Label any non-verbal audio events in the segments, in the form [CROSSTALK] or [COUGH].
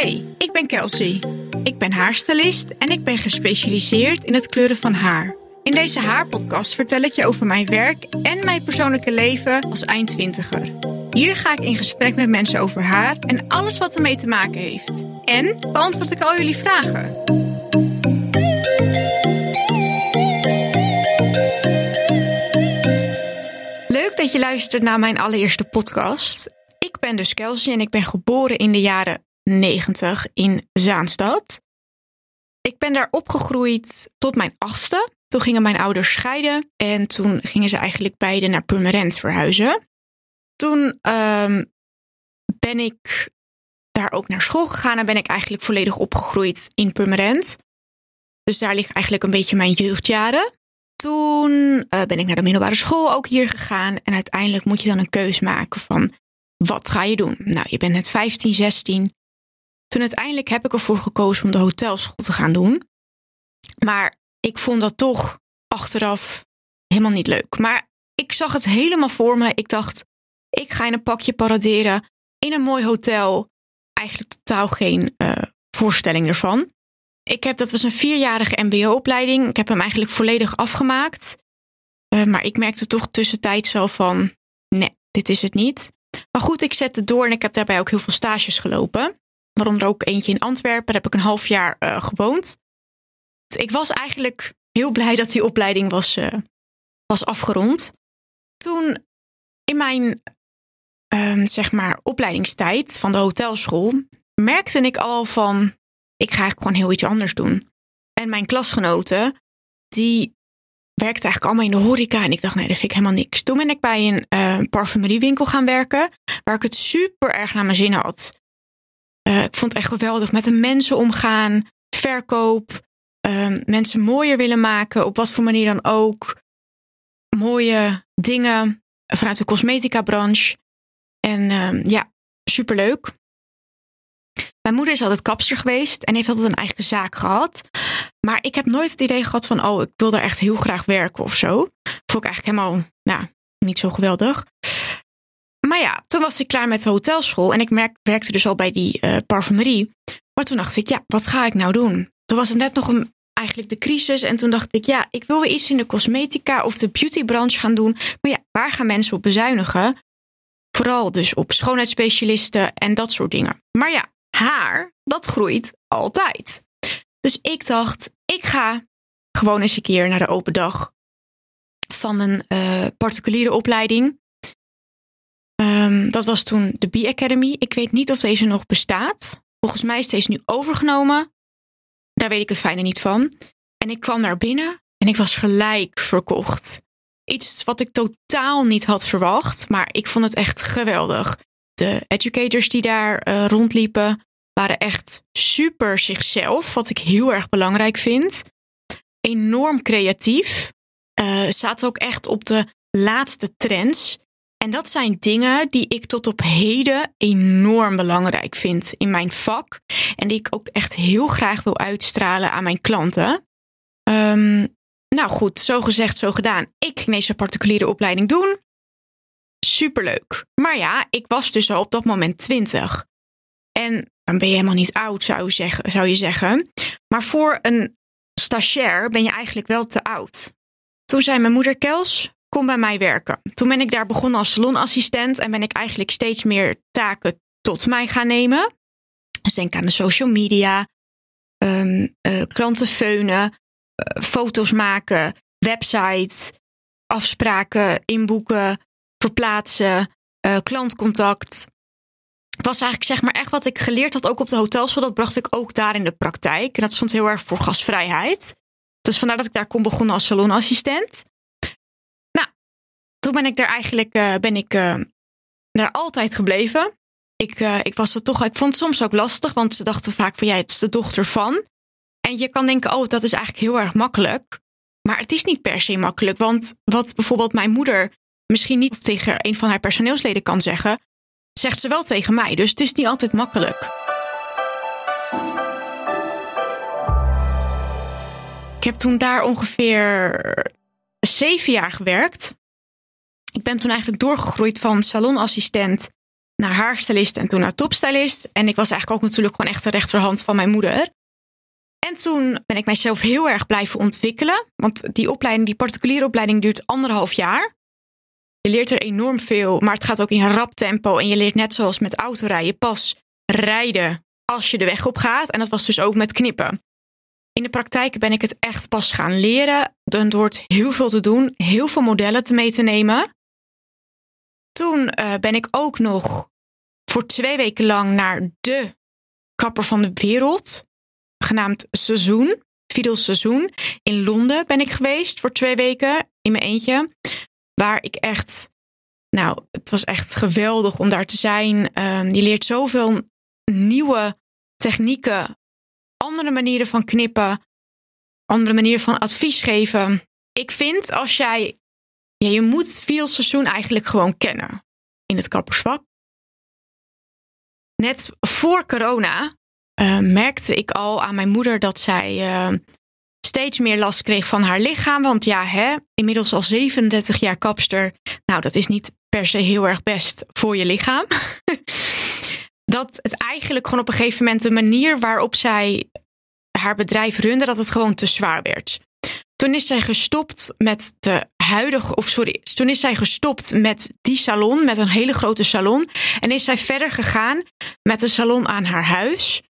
Hey, ik ben Kelsey. Ik ben haarstylist en ik ben gespecialiseerd in het kleuren van haar. In deze haarpodcast vertel ik je over mijn werk en mijn persoonlijke leven als eindtwintiger. Hier ga ik in gesprek met mensen over haar en alles wat ermee te maken heeft. En beantwoord ik al jullie vragen. Leuk dat je luistert naar mijn allereerste podcast. Ik ben dus Kelsey en ik ben geboren in de jaren 90 in Zaanstad. Ik ben daar opgegroeid tot mijn achtste. Toen gingen mijn ouders scheiden en toen gingen ze eigenlijk beide naar Purmerend verhuizen. Toen ehm, ben ik daar ook naar school gegaan en ben ik eigenlijk volledig opgegroeid in Purmerend. Dus daar liggen eigenlijk een beetje mijn jeugdjaren. Toen eh, ben ik naar de middelbare school ook hier gegaan. En uiteindelijk moet je dan een keus maken van wat ga je doen? Nou, je bent net 15, 16. Toen uiteindelijk heb ik ervoor gekozen om de hotelschool te gaan doen. Maar ik vond dat toch achteraf helemaal niet leuk. Maar ik zag het helemaal voor me. Ik dacht, ik ga in een pakje paraderen in een mooi hotel. Eigenlijk totaal geen uh, voorstelling ervan. Ik heb, dat was een vierjarige mbo-opleiding. Ik heb hem eigenlijk volledig afgemaakt. Uh, maar ik merkte toch tussentijds zo van, nee, dit is het niet. Maar goed, ik zette door en ik heb daarbij ook heel veel stages gelopen. Waaronder ook eentje in Antwerpen. Daar heb ik een half jaar uh, gewoond. Dus ik was eigenlijk heel blij dat die opleiding was, uh, was afgerond. Toen in mijn um, zeg maar opleidingstijd van de hotelschool merkte ik al van ik ga eigenlijk gewoon heel iets anders doen. En mijn klasgenoten die werkte eigenlijk allemaal in de horeca. En ik dacht, nee, dat vind ik helemaal niks. Toen ben ik bij een uh, parfumeriewinkel gaan werken. Waar ik het super erg naar mijn zin had. Uh, ik vond het echt geweldig. Met de mensen omgaan. Verkoop. Uh, mensen mooier willen maken. Op wat voor manier dan ook. Mooie dingen vanuit de cosmetica branche. En ja, superleuk. Mijn moeder is altijd kapster geweest en heeft altijd een eigen zaak gehad. Maar ik heb nooit het idee gehad van, oh, ik wil daar echt heel graag werken of zo. Vond ik eigenlijk helemaal, nou, niet zo geweldig. Maar ja, toen was ik klaar met de hotelschool en ik werkte dus al bij die uh, parfumerie. Maar toen dacht ik, ja, wat ga ik nou doen? Toen was het net nog een, eigenlijk de crisis en toen dacht ik, ja, ik wil weer iets in de cosmetica of de beautybranche gaan doen. Maar ja, waar gaan mensen op bezuinigen? Vooral dus op schoonheidsspecialisten en dat soort dingen. Maar ja, haar, dat groeit altijd. Dus ik dacht, ik ga gewoon eens een keer naar de open dag van een uh, particuliere opleiding. Um, dat was toen de B-Academy. Ik weet niet of deze nog bestaat. Volgens mij is deze nu overgenomen. Daar weet ik het fijne niet van. En ik kwam daar binnen en ik was gelijk verkocht. Iets wat ik totaal niet had verwacht, maar ik vond het echt geweldig. De educators die daar uh, rondliepen waren echt super zichzelf, wat ik heel erg belangrijk vind. Enorm creatief. Uh, zaten ook echt op de laatste trends. En dat zijn dingen die ik tot op heden enorm belangrijk vind in mijn vak. En die ik ook echt heel graag wil uitstralen aan mijn klanten. Um, nou goed, zo gezegd, zo gedaan. Ik ging deze particuliere opleiding doen. Superleuk. Maar ja, ik was dus al op dat moment 20. En dan ben je helemaal niet oud, zou. Zou je zeggen. Maar voor een stagiair ben je eigenlijk wel te oud. Toen zei mijn moeder Kels, kom bij mij werken. Toen ben ik daar begonnen als salonassistent en ben ik eigenlijk steeds meer taken tot mij gaan nemen. Dus denk aan de social media, um, klanten feunen, uh, foto's maken, website, afspraken inboeken, verplaatsen, uh, klantcontact. Was eigenlijk zeg maar echt wat ik geleerd had ook op de hotelschool. Dat bracht ik ook daar in de praktijk. En dat stond heel erg voor gastvrijheid. Dus vandaar dat ik daar kon begonnen als salonassistent. Toen ben ik daar eigenlijk uh, ben ik, uh, daar altijd gebleven. Ik, uh, ik was er toch, ik vond het soms ook lastig, want ze dachten vaak van jij, het is de dochter van. En je kan denken, oh, dat is eigenlijk heel erg makkelijk. Maar het is niet per se makkelijk. Want wat bijvoorbeeld mijn moeder misschien niet tegen een van haar personeelsleden kan zeggen, zegt ze wel tegen mij. Dus het is niet altijd makkelijk. Ik heb toen daar ongeveer zeven jaar gewerkt. Ben toen eigenlijk doorgegroeid van salonassistent naar haarstylist en toen naar topstylist. En ik was eigenlijk ook natuurlijk gewoon echt de rechterhand van mijn moeder. En toen ben ik mijzelf heel erg blijven ontwikkelen. Want die opleiding, die particuliere opleiding duurt anderhalf jaar. Je leert er enorm veel, maar het gaat ook in rap tempo. En je leert net zoals met autorijden pas rijden als je de weg op gaat. En dat was dus ook met knippen. In de praktijk ben ik het echt pas gaan leren. Er wordt heel veel te doen, heel veel modellen te mee te nemen. Toen uh, ben ik ook nog voor twee weken lang naar de kapper van de wereld, genaamd Seizoen, Fidel Seizoen. In Londen ben ik geweest voor twee weken in mijn eentje. Waar ik echt, nou, het was echt geweldig om daar te zijn. Uh, je leert zoveel nieuwe technieken, andere manieren van knippen, andere manieren van advies geven. Ik vind als jij, ja, je moet veel seizoen eigenlijk gewoon kennen in het kappersvak. Net voor corona uh, merkte ik al aan mijn moeder dat zij uh, steeds meer last kreeg van haar lichaam. Want ja, hè, inmiddels al 37 jaar kapster. Nou, dat is niet per se heel erg best voor je lichaam. [LAUGHS] dat het eigenlijk gewoon op een gegeven moment de manier waarop zij haar bedrijf runde, dat het gewoon te zwaar werd. Toen is zij gestopt met de huidige, of sorry, toen is zij gestopt met die salon, met een hele grote salon. En is zij verder gegaan met een salon aan haar huis.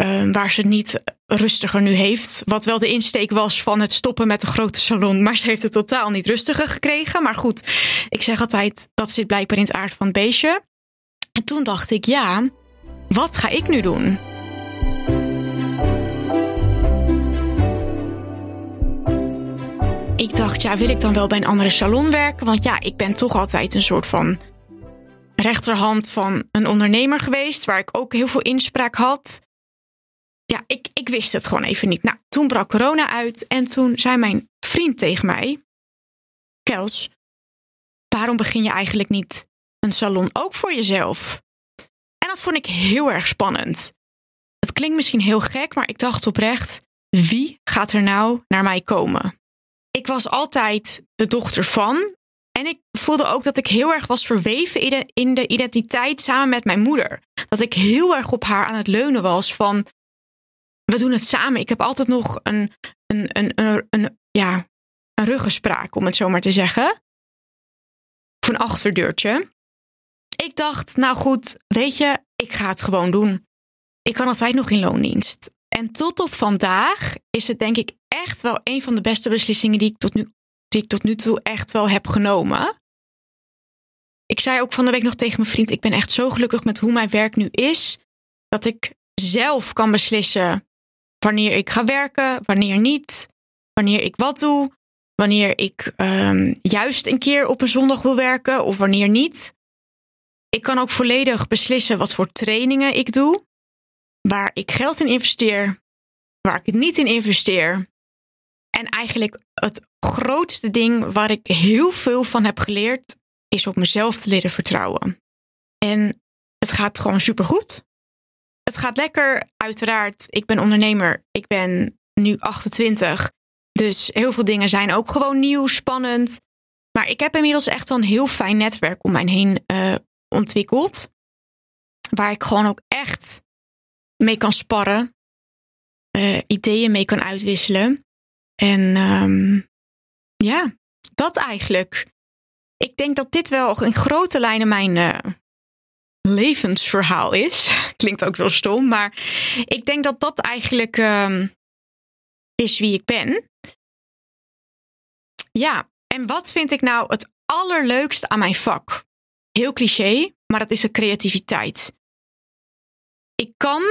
Uh, waar ze niet rustiger nu heeft. Wat wel de insteek was van het stoppen met de grote salon. Maar ze heeft het totaal niet rustiger gekregen. Maar goed, ik zeg altijd dat zit blijkbaar in het aard van het beestje. En toen dacht ik, ja, wat ga ik nu doen? Ik dacht, ja, wil ik dan wel bij een andere salon werken? Want ja, ik ben toch altijd een soort van rechterhand van een ondernemer geweest, waar ik ook heel veel inspraak had. Ja, ik, ik wist het gewoon even niet. Nou, toen brak corona uit en toen zei mijn vriend tegen mij: Kels, waarom begin je eigenlijk niet een salon ook voor jezelf? En dat vond ik heel erg spannend. Het klinkt misschien heel gek, maar ik dacht oprecht: wie gaat er nou naar mij komen? Ik was altijd de dochter van. En ik voelde ook dat ik heel erg was verweven in de identiteit samen met mijn moeder. Dat ik heel erg op haar aan het leunen was van we doen het samen. Ik heb altijd nog een, een, een, een, een ja, een ruggespraak, om het zo maar te zeggen. Of een achterdeurtje. Ik dacht, nou goed, weet je, ik ga het gewoon doen. Ik kan altijd nog in loondienst. En tot op vandaag is het denk ik echt wel een van de beste beslissingen die ik tot nu, die ik tot nu toe echt wel heb genomen. Ik zei ook van de week nog tegen mijn vriend: Ik ben echt zo gelukkig met hoe mijn werk nu is. Dat ik zelf kan beslissen wanneer ik ga werken, wanneer niet, wanneer ik wat doe, wanneer ik um, juist een keer op een zondag wil werken of wanneer niet. Ik kan ook volledig beslissen wat voor trainingen ik doe, waar ik geld in investeer, waar ik het niet in investeer. En eigenlijk het grootste ding waar ik heel veel van heb geleerd, is op mezelf te leren vertrouwen. En het gaat gewoon supergoed. Het gaat lekker, uiteraard. Ik ben ondernemer. Ik ben nu 28. Dus heel veel dingen zijn ook gewoon nieuw, spannend. Maar ik heb inmiddels echt wel een heel fijn netwerk om mij heen uh, ontwikkeld. Waar ik gewoon ook echt mee kan sparren. Uh, ideeën mee kan uitwisselen. En um, ja, dat eigenlijk. Ik denk dat dit wel in grote lijnen mijn uh, levensverhaal is. [LAUGHS] Klinkt ook wel stom, maar ik denk dat dat eigenlijk um, is wie ik ben. Ja, en wat vind ik nou het allerleukste aan mijn vak? Heel cliché, maar dat is de creativiteit. Ik kan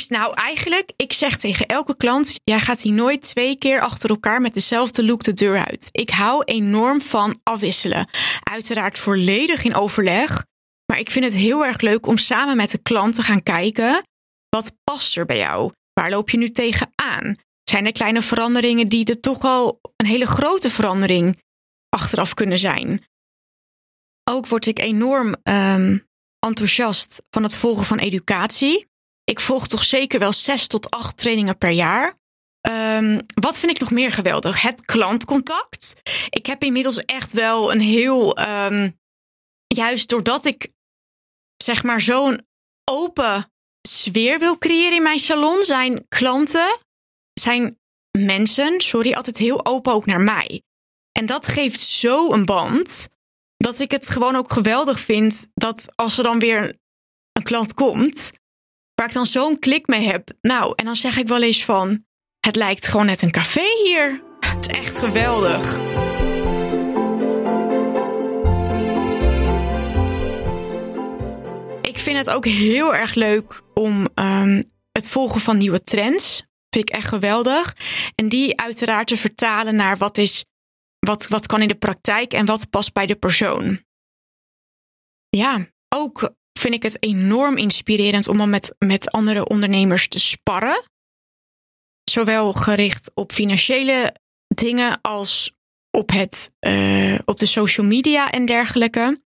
nou, eigenlijk, ik zeg tegen elke klant: jij gaat hier nooit twee keer achter elkaar met dezelfde look de deur uit. Ik hou enorm van afwisselen. Uiteraard volledig in overleg. Maar ik vind het heel erg leuk om samen met de klant te gaan kijken: wat past er bij jou? Waar loop je nu tegenaan? Zijn er kleine veranderingen die er toch al een hele grote verandering achteraf kunnen zijn? Ook word ik enorm um, enthousiast van het volgen van educatie. Ik volg toch zeker wel zes tot acht trainingen per jaar. Um, wat vind ik nog meer geweldig? Het klantcontact. Ik heb inmiddels echt wel een heel. Um, juist doordat ik zeg maar zo'n open sfeer wil creëren in mijn salon, zijn klanten, zijn mensen, sorry, altijd heel open ook naar mij. En dat geeft zo een band dat ik het gewoon ook geweldig vind dat als er dan weer een klant komt, waar ik dan zo'n klik mee heb. Nou, en dan zeg ik wel eens van, het lijkt gewoon net een café hier. Het is echt geweldig. Ik vind het ook heel erg leuk om um, het volgen van nieuwe trends. Vind ik echt geweldig. En die uiteraard te vertalen naar wat is, wat, wat kan in de praktijk en wat past bij de persoon. Ja, ook vind ik het enorm inspirerend om dan met, met andere ondernemers te sparren. Zowel gericht op financiële dingen als op, het, uh, op de social media en dergelijke.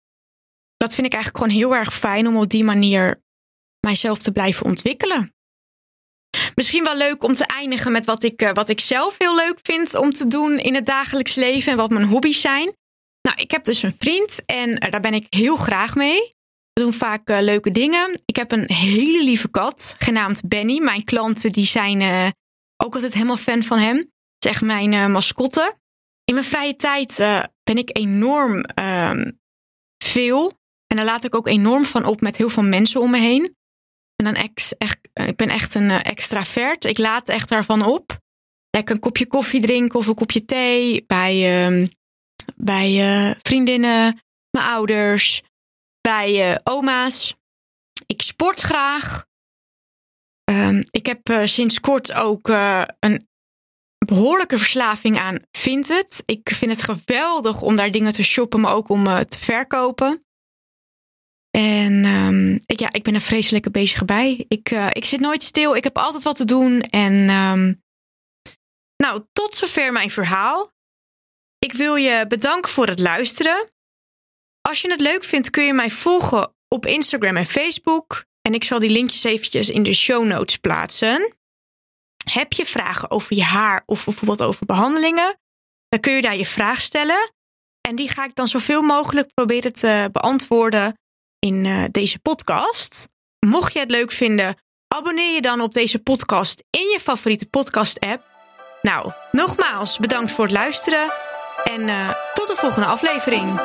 Dat vind ik eigenlijk gewoon heel erg fijn om op die manier mijzelf te blijven ontwikkelen. Misschien wel leuk om te eindigen met wat ik, uh, wat ik zelf heel leuk vind om te doen in het dagelijks leven en wat mijn hobby's zijn. Nou, ik heb dus een vriend en daar ben ik heel graag mee. We doen vaak uh, leuke dingen. Ik heb een hele lieve kat, genaamd Benny. Mijn klanten die zijn uh, ook altijd helemaal fan van hem. Het is echt mijn uh, mascotte. In mijn vrije tijd ben ik enorm ehm, veel. En daar laat ik ook enorm van op met heel veel mensen om me heen. En dan echt, ik ben echt een extravert. Ik laat echt daarvan op. Lekker een kopje koffie drinken of een kopje thee bij, ehm, bij vriendinnen, mijn ouders bij uh, oma's. Ik sport graag. Um, ik heb uh, sinds kort ook uh, een behoorlijke verslaving aan Vinted. Ik vind het geweldig om daar dingen te shoppen, maar ook om te verkopen. En um, ik, ja, ik ben er vreselijke bezig bij. Ik, ik zit nooit stil. Ik heb altijd wat te doen. En um, nou, tot zover mijn verhaal. Ik wil je bedanken voor het luisteren. Als je het leuk vindt, kun je mij volgen op Instagram en Facebook. En ik zal die linkjes eventjes in de show notes plaatsen. Heb je vragen over je haar of bijvoorbeeld over behandelingen? Dan kun je daar je vraag stellen. En die ga ik dan zoveel mogelijk proberen te beantwoorden in uh, deze podcast. Mocht je het leuk vinden, abonneer je dan op deze podcast in je favoriete podcast-app. Nou, nogmaals bedankt voor het luisteren en uh, tot de volgende aflevering.